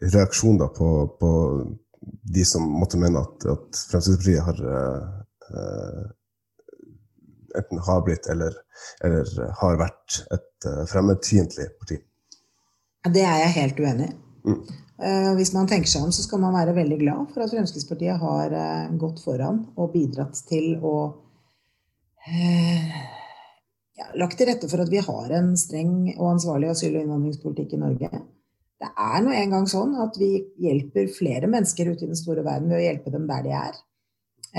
reaksjon da på, på, de som måtte mene at, at Fremskrittspartiet har uh, enten har blitt eller, eller har vært et uh, fremmedfiendtlig parti? Det er jeg helt uenig i. Mm. Uh, hvis man tenker seg om, så skal man være veldig glad for at Fremskrittspartiet har uh, gått foran og bidratt til å ja, Lagt til rette for at vi har en streng og ansvarlig asyl- og innvandringspolitikk i Norge det er nå engang sånn at vi hjelper flere mennesker ute i den store verden ved å hjelpe dem der de er,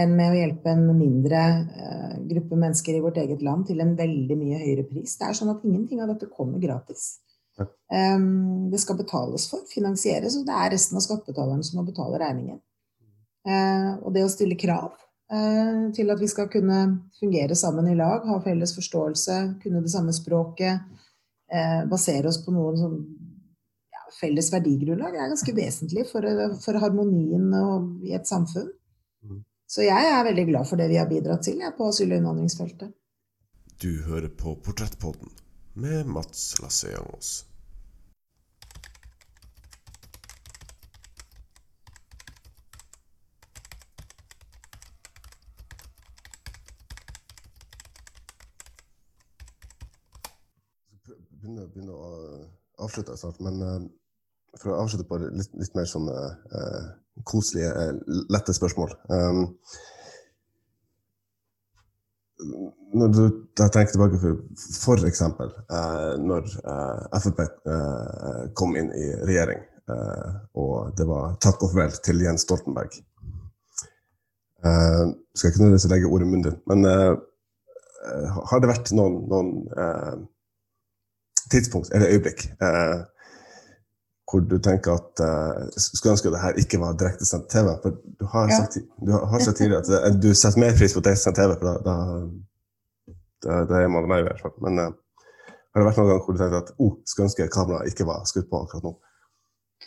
enn med å hjelpe en mindre uh, gruppe mennesker i vårt eget land til en veldig mye høyere pris. Det er sånn at ingenting av dette kommer gratis. Um, det skal betales for, finansieres, og det er resten av skattebetalerne som må betale regningen. Uh, og det å stille krav uh, til at vi skal kunne fungere sammen i lag, ha felles forståelse, kunne det samme språket, basere oss på noen sånn felles verdigrunnlag er ganske vesentlig for, for harmonien i et samfunn. Mm. Så jeg er veldig glad for det vi har bidratt til jeg, på asyl- og innvandringsfeltet. Du hører på Portrettpodden med Mats Lasseangos. Begynner, begynner å avslutte snart, men uh, for å avslutte på litt, litt mer sånn uh, koselige, uh, lette spørsmål. Um, når du tenker tilbake for f.eks. Uh, når uh, Frp kom inn i regjering, og det var takk og farvel til Jens Stoltenberg. Skal ikke nødvendigvis legge ordet i munnen din, men har det vært noen, noen tidspunkt eller øyeblikk hvor du tenker at uh, skulle ønske at det her ikke var direktesendt TV? For du har, ja. sagt, du har sagt tidligere at du setter mer pris på direktesendt TV, for da, da, da, er man meg i hvert fall. Men uh, har det vært noen gang hvor du tenkte at oh, skulle ønske kameraet ikke var skutt på akkurat nå?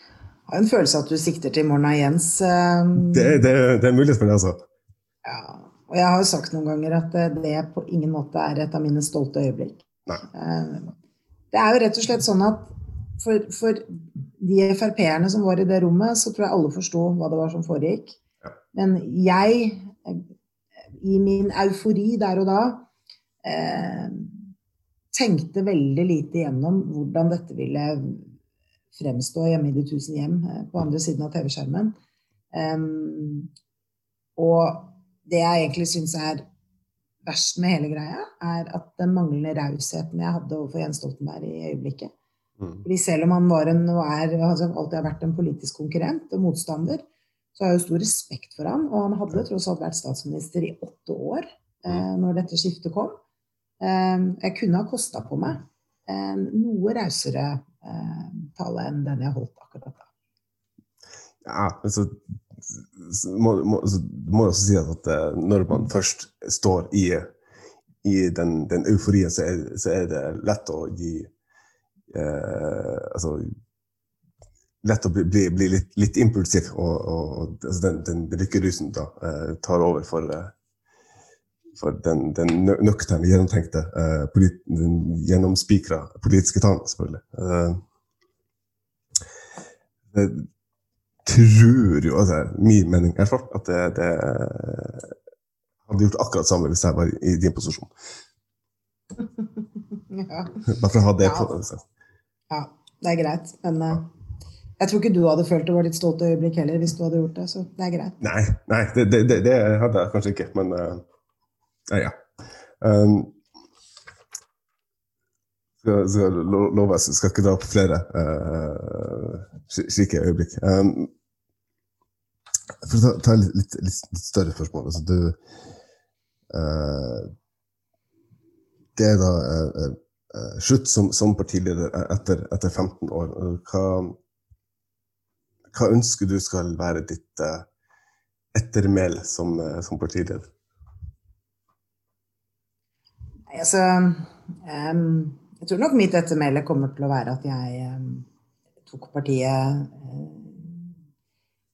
Jeg har en følelse av at du sikter til Morna Jens. Det, det, det er mulighet for det, altså. Ja, og jeg har jo sagt noen ganger at det på ingen måte er et av mine stolte øyeblikk. Nei. Det er jo rett og slett sånn at for, for de Frp-erne som var i det rommet, så tror jeg alle forsto hva det var som foregikk. Ja. Men jeg, i min eufori der og da, eh, tenkte veldig lite gjennom hvordan dette ville fremstå hjemme i De tusen hjem eh, på andre siden av TV-skjermen. Um, og det jeg egentlig syns er verst med hele greia, er at den manglende rausheten jeg hadde overfor Jens Stoltenberg i øyeblikket. Fordi selv om han var en, er, altså alltid har vært en politisk konkurrent og motstander, så har jeg jo stor respekt for han, Og han hadde tross alt vært statsminister i åtte år eh, mm. når dette skiftet kom. Eh, jeg kunne ha kosta på meg en noe rausere eh, tale enn den jeg holdt akkurat da. Ja, altså må, må, må også si at at når man først står i, i den, den euforien, så er, så er, det lett å gi eh, altså, lett å bli, bli, bli litt, litt, impulsiv, og, og altså den, den, lykkerusen da eh, tar over for, eh, for den, den nøkterne, gjennomtenkte, eh, polit, den gjennomspikra politiske talen, selvfølgelig. Eh, jeg tror jo, altså, min mening er svart, at det, det hadde gjort akkurat samme hvis jeg var i din posisjon. <laughs> Ja. Bare for å ha det på. Altså. Ja, det er greit. Men uh, jeg tror ikke du hadde følt det var ditt stolte øyeblikk heller, hvis du hadde gjort det. Så det er greit. Nei, nei det, det, det, hadde jeg kanskje ikke, men uh, ja. Um, skal, skal love skal ikke dra opp flere uh, slike øyeblikk. Um, for å ta, ta litt, litt, litt, større spørsmål. Altså, du uh, Det er da uh, slutt som, som, partileder etter, etter 15 år. Hva, hva, ønsker du skal være ditt uh, ettermæl som, uh, som, partileder? Altså um, Jeg tror nok mitt ettermæle kommer til å være at jeg um, tok partiet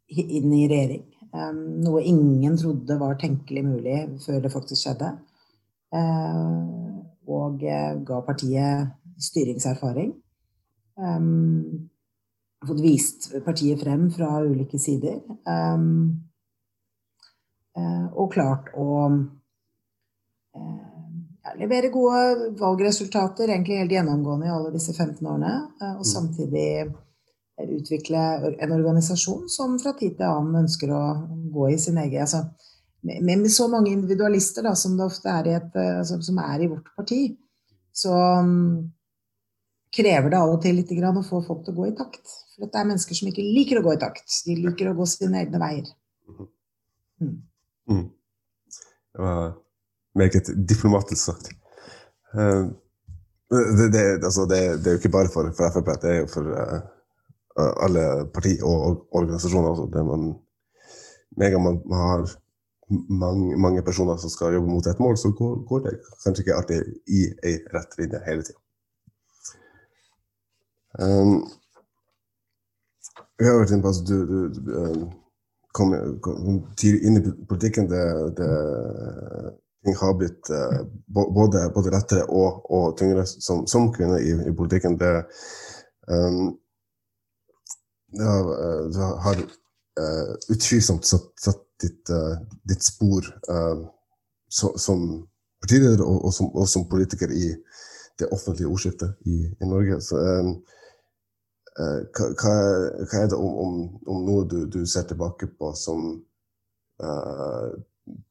inn i regjering. Um, noe ingen trodde var tenkelig mulig før det faktisk skjedde. Uh, og eh, ga partiet styringserfaring. Um, fått vist partiet frem fra ulike sider. Um, og klart å uh, ja, levere gode valgresultater egentlig helt gjennomgående i alle disse 15 årene. Og mm. samtidig utvikle en organisasjon som fra tid til annen ønsker å gå i sin egen altså, med, med, så mange individualister da, som det ofte er i, et, altså, som er i vårt parti, så um, krever det av og til litt å få folk til å gå i takt. For det er mennesker som ikke liker å gå i takt. De liker å gå sine egne veier. Mm. Mm. Det var meget diplomatisk sagt. Uh, det, det, altså det, det, er jo ikke bare for, for Frp, det er jo for uh, alle parti og organisasjoner. også. Det man, med en gang man, man har mange, mange, personer som skal jobbe mot et mål, så går, går det kanskje ikke alltid i ei rett linje hele tida. Um, vi har vært inne på at du, du, du um, kom, kom tidlig inn i politikken. Det, det, ting har blitt uh, både, både, lettere og, og tyngre som, som, kvinne i, i politikken. Det, um, det har, uh, det har uh, utvilsomt satt, satt ditt, uh, ditt spor uh, so, som partileder og, og, som, og, som, politiker i det offentlige ordskiftet i, i Norge. Så, uh, hva, hva, er det om, om, om noe du, du, ser tilbake på som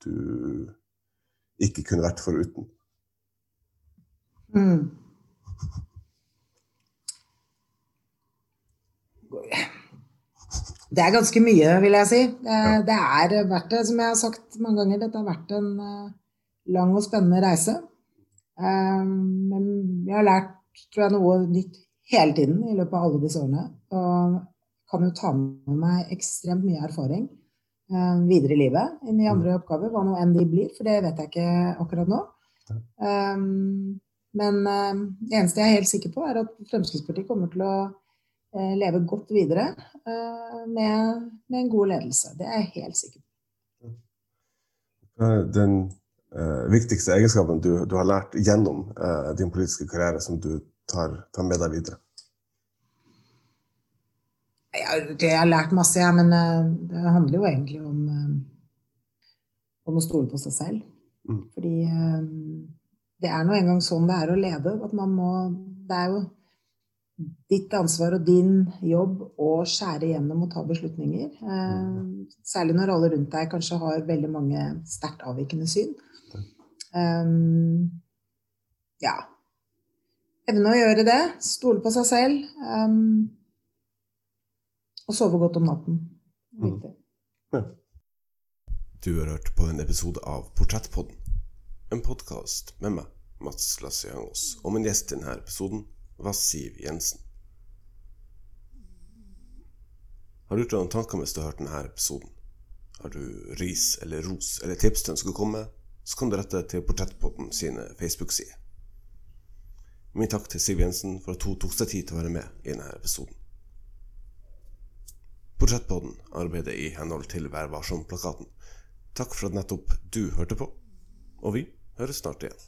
du ikke kunne vært foruten? Mm. Det er ganske mye, vil jeg si. Det, det er verdt det, som jeg har sagt mange ganger. Dette har vært en uh, lang og spennende reise. Men jeg har lært tror jeg, noe nytt hele tiden i løpet av alle disse årene. Og kan jo ta med meg ekstremt mye erfaring videre i livet inn i andre oppgaver, hva nå enn de blir, for det vet jeg ikke akkurat nå. Men det eneste jeg er helt sikker på, er at Fremskrittspartiet kommer til å leve godt videre med, med en god ledelse. Det er jeg helt sikker på. Den uh, viktigste egenskapen du, du, har lært gjennom uh, din politiske karriere, som du tar, tar med deg videre? Ja, det jeg har lært masse, ja, men uh, det handler jo egentlig om, om å stole på seg selv. Mm. Fordi det er nå engang sånn det er å lede. At man må Det er jo ditt ansvar og din jobb å skjære gjennom og ta beslutninger. Eh, Særlig når alle rundt deg kanskje har veldig mange sterkt avvikende syn. Um, ja. Evne å gjøre det. Stole på seg selv. Um, og sove godt om natten. Viktig. Mm. Ja. Du har hørt på en episode av Portrettpodden. En podkast med meg, Mats Lasse Jangås. Og min gjest i denne episoden var Siv Jensen. Har du gjort deg noen tanker mens du har hørt denne episoden? Har du ris eller ros eller tips til den skal komme, så kan du rette til Portrettpodden sine Facebook-sider. Min takk til Siv Jensen for at hun tok seg tid til å være med i denne episoden. Portrettpodden arbeider i henhold til Vær varsom-plakaten. Takk for at nettopp du hørte på, og vi høres snart igjen.